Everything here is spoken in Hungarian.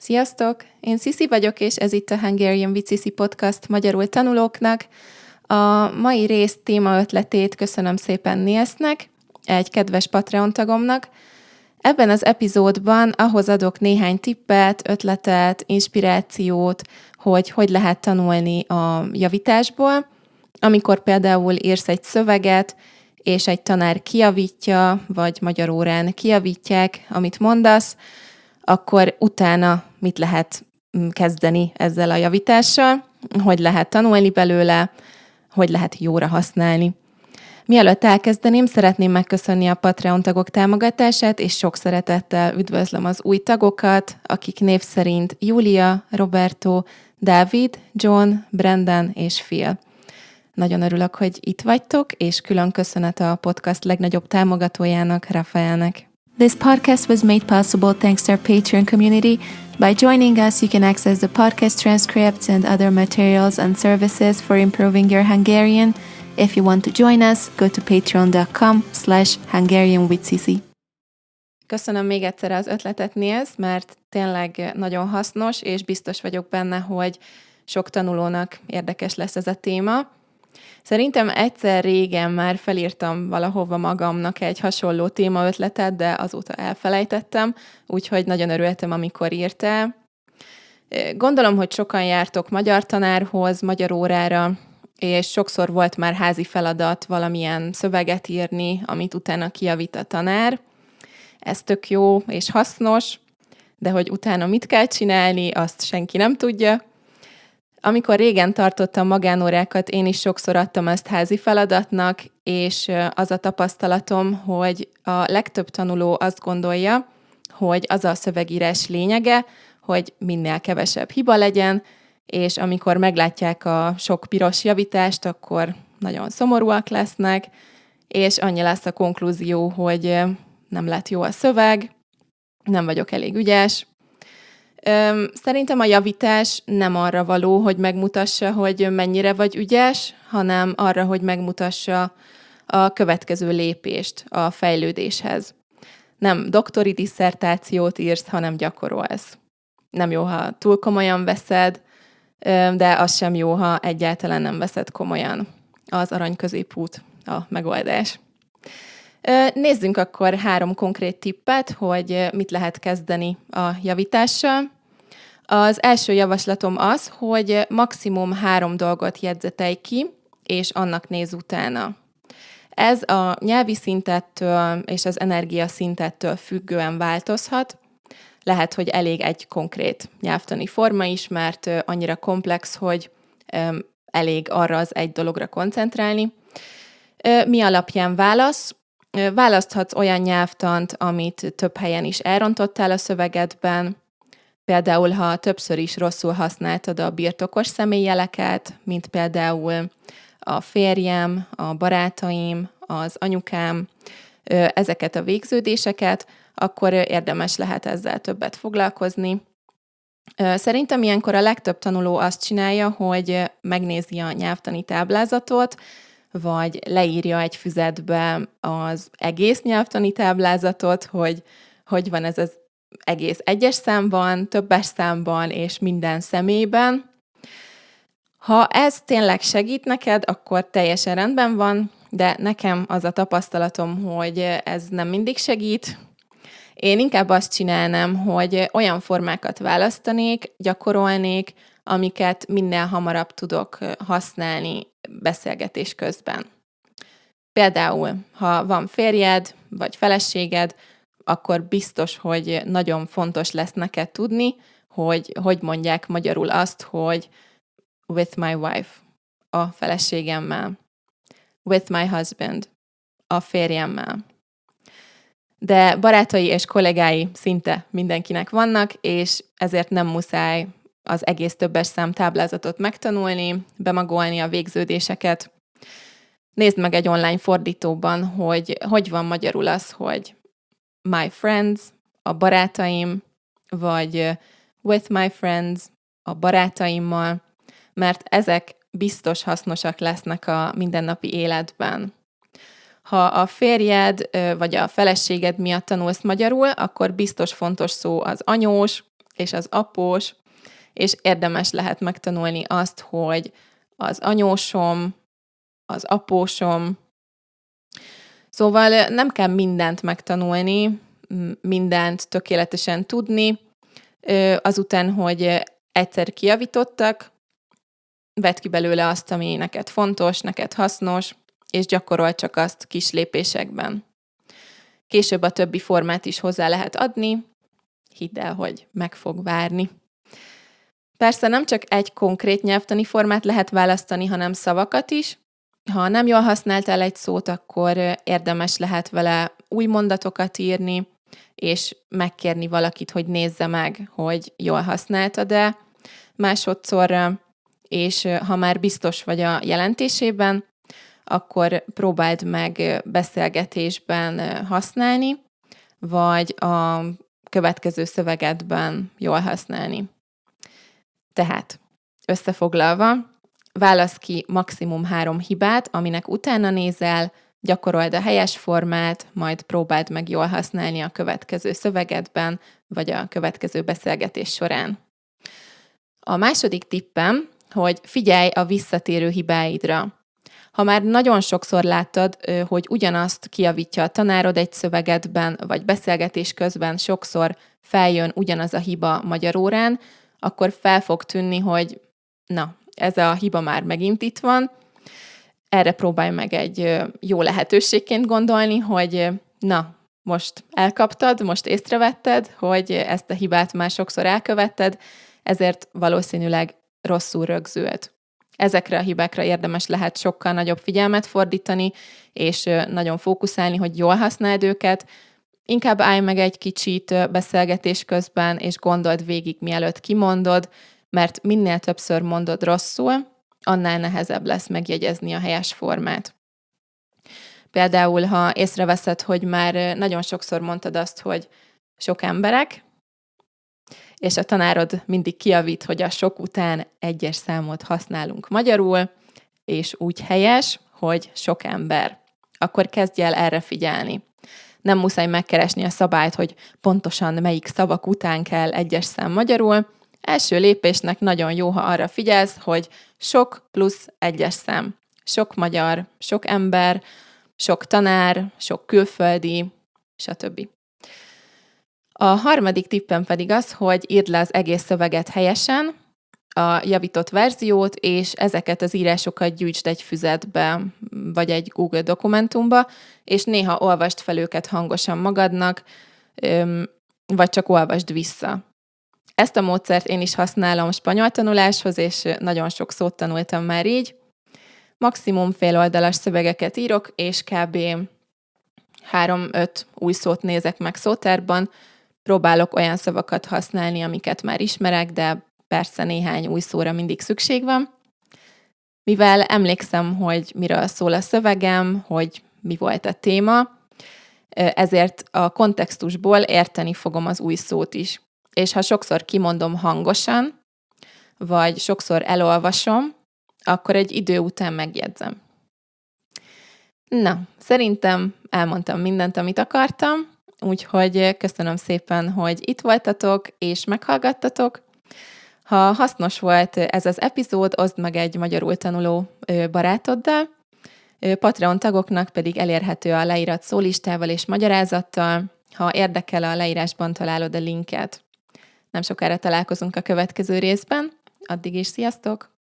Sziasztok! Én Sisi vagyok, és ez itt a Hungarian with Sisi podcast magyarul tanulóknak. A mai rész téma ötletét köszönöm szépen Nilsnek, egy kedves Patreon tagomnak. Ebben az epizódban ahhoz adok néhány tippet, ötletet, inspirációt, hogy hogy lehet tanulni a javításból, amikor például írsz egy szöveget, és egy tanár kiavítja, vagy magyar órán kiavítják, amit mondasz, akkor utána mit lehet mm, kezdeni ezzel a javítással, hogy lehet tanulni belőle, hogy lehet jóra használni. Mielőtt elkezdeném, szeretném megköszönni a Patreon tagok támogatását, és sok szeretettel üdvözlöm az új tagokat, akik név szerint Julia, Roberto, Dávid, John, Brendan és Phil. Nagyon örülök, hogy itt vagytok, és külön köszönet a podcast legnagyobb támogatójának, Rafaelnek. This podcast was made possible thanks to our Patreon community. By joining us, you can access the podcast transcripts and other materials and services for improving your Hungarian. If you want to join us, go to patreon.com slash Hungarian with Cici. Köszönöm még egyszer az ötletet, Nils, mert tényleg nagyon hasznos, és biztos vagyok benne, hogy sok tanulónak érdekes lesz ez a téma. Szerintem egyszer régen már felírtam valahova magamnak egy hasonló témaötletet, de azóta elfelejtettem, úgyhogy nagyon örültem, amikor írtál. Gondolom, hogy sokan jártok magyar tanárhoz, magyar órára, és sokszor volt már házi feladat valamilyen szöveget írni, amit utána kijavít a tanár. Ez tök jó és hasznos, de hogy utána mit kell csinálni, azt senki nem tudja. Amikor régen tartottam magánórákat, én is sokszor adtam ezt házi feladatnak, és az a tapasztalatom, hogy a legtöbb tanuló azt gondolja, hogy az a szövegírás lényege, hogy minél kevesebb hiba legyen, és amikor meglátják a sok piros javítást, akkor nagyon szomorúak lesznek, és annyi lesz a konklúzió, hogy nem lett jó a szöveg, nem vagyok elég ügyes, Szerintem a javítás nem arra való, hogy megmutassa, hogy mennyire vagy ügyes, hanem arra, hogy megmutassa a következő lépést a fejlődéshez. Nem doktori disszertációt írsz, hanem gyakorolsz. Nem jó, ha túl komolyan veszed, de az sem jó, ha egyáltalán nem veszed komolyan. Az arany középút a megoldás. Nézzünk akkor három konkrét tippet, hogy mit lehet kezdeni a javítással. Az első javaslatom az, hogy maximum három dolgot jegyzetelj ki, és annak néz utána. Ez a nyelvi szintettől és az energia szintettől függően változhat. Lehet, hogy elég egy konkrét nyelvtani forma is, mert annyira komplex, hogy elég arra az egy dologra koncentrálni. Mi alapján válasz? Választhatsz olyan nyelvtant, amit több helyen is elrontottál a szövegedben, Például, ha többször is rosszul használtad a birtokos személyjeleket, mint például a férjem, a barátaim, az anyukám, ezeket a végződéseket, akkor érdemes lehet ezzel többet foglalkozni. Szerintem ilyenkor a legtöbb tanuló azt csinálja, hogy megnézi a nyelvtani táblázatot, vagy leírja egy füzetbe az egész nyelvtani táblázatot, hogy hogy van ez az egész egyes számban, többes számban és minden személyben. Ha ez tényleg segít neked, akkor teljesen rendben van, de nekem az a tapasztalatom, hogy ez nem mindig segít. Én inkább azt csinálnám, hogy olyan formákat választanék, gyakorolnék, amiket minél hamarabb tudok használni beszélgetés közben. Például, ha van férjed vagy feleséged, akkor biztos, hogy nagyon fontos lesz neked tudni, hogy hogy mondják magyarul azt, hogy with my wife, a feleségemmel, with my husband, a férjemmel. De barátai és kollégái szinte mindenkinek vannak, és ezért nem muszáj az egész többes szám táblázatot megtanulni, bemagolni a végződéseket. Nézd meg egy online fordítóban, hogy hogy van magyarul az, hogy my friends, a barátaim, vagy with my friends, a barátaimmal, mert ezek biztos hasznosak lesznek a mindennapi életben. Ha a férjed vagy a feleséged miatt tanulsz magyarul, akkor biztos fontos szó az anyós, és az após, és érdemes lehet megtanulni azt, hogy az anyósom, az apósom, Szóval nem kell mindent megtanulni, mindent tökéletesen tudni, azután, hogy egyszer kiavítottak, vedd ki belőle azt, ami neked fontos, neked hasznos, és gyakorol csak azt kis lépésekben. Később a többi formát is hozzá lehet adni, hidd el, hogy meg fog várni. Persze nem csak egy konkrét nyelvtani formát lehet választani, hanem szavakat is. Ha nem jól használtál egy szót, akkor érdemes lehet vele új mondatokat írni, és megkérni valakit, hogy nézze meg, hogy jól használtad-e másodszorra, és ha már biztos vagy a jelentésében, akkor próbáld meg beszélgetésben használni, vagy a következő szövegedben jól használni. Tehát, összefoglalva, válasz ki maximum három hibát, aminek utána nézel, gyakorold a helyes formát, majd próbáld meg jól használni a következő szövegedben, vagy a következő beszélgetés során. A második tippem, hogy figyelj a visszatérő hibáidra. Ha már nagyon sokszor láttad, hogy ugyanazt kiavítja a tanárod egy szövegedben, vagy beszélgetés közben sokszor feljön ugyanaz a hiba magyar órán, akkor fel fog tűnni, hogy na, ez a hiba már megint itt van. Erre próbálj meg egy jó lehetőségként gondolni, hogy na, most elkaptad, most észrevetted, hogy ezt a hibát már sokszor elkövetted, ezért valószínűleg rosszul rögzült. Ezekre a hibákra érdemes lehet sokkal nagyobb figyelmet fordítani, és nagyon fókuszálni, hogy jól használd őket. Inkább állj meg egy kicsit beszélgetés közben, és gondold végig, mielőtt kimondod, mert minél többször mondod rosszul, annál nehezebb lesz megjegyezni a helyes formát. Például, ha észreveszed, hogy már nagyon sokszor mondtad azt, hogy sok emberek, és a tanárod mindig kiavít, hogy a sok után egyes számot használunk magyarul, és úgy helyes, hogy sok ember. Akkor kezdj el erre figyelni. Nem muszáj megkeresni a szabályt, hogy pontosan melyik szavak után kell egyes szám magyarul. Első lépésnek nagyon jó, ha arra figyelsz, hogy sok plusz egyes szám. Sok magyar, sok ember, sok tanár, sok külföldi, stb. A harmadik tippem pedig az, hogy írd le az egész szöveget helyesen, a javított verziót, és ezeket az írásokat gyűjtsd egy füzetbe, vagy egy Google dokumentumba, és néha olvast fel őket hangosan magadnak, vagy csak olvasd vissza. Ezt a módszert én is használom spanyol tanuláshoz, és nagyon sok szót tanultam már így. Maximum fél oldalas szövegeket írok, és kb. 3-5 új szót nézek meg szótárban, próbálok olyan szavakat használni, amiket már ismerek, de persze néhány új szóra mindig szükség van. Mivel emlékszem, hogy miről szól a szövegem, hogy mi volt a téma, ezért a kontextusból érteni fogom az új szót is. És ha sokszor kimondom hangosan, vagy sokszor elolvasom, akkor egy idő után megjegyzem. Na, szerintem elmondtam mindent, amit akartam. Úgyhogy köszönöm szépen, hogy itt voltatok és meghallgattatok. Ha hasznos volt ez az epizód, oszd meg egy magyarul tanuló barátoddal. Patreon tagoknak pedig elérhető a leírat szólistával és magyarázattal. Ha érdekel, a leírásban találod a linket. Nem sokára találkozunk a következő részben. Addig is sziasztok!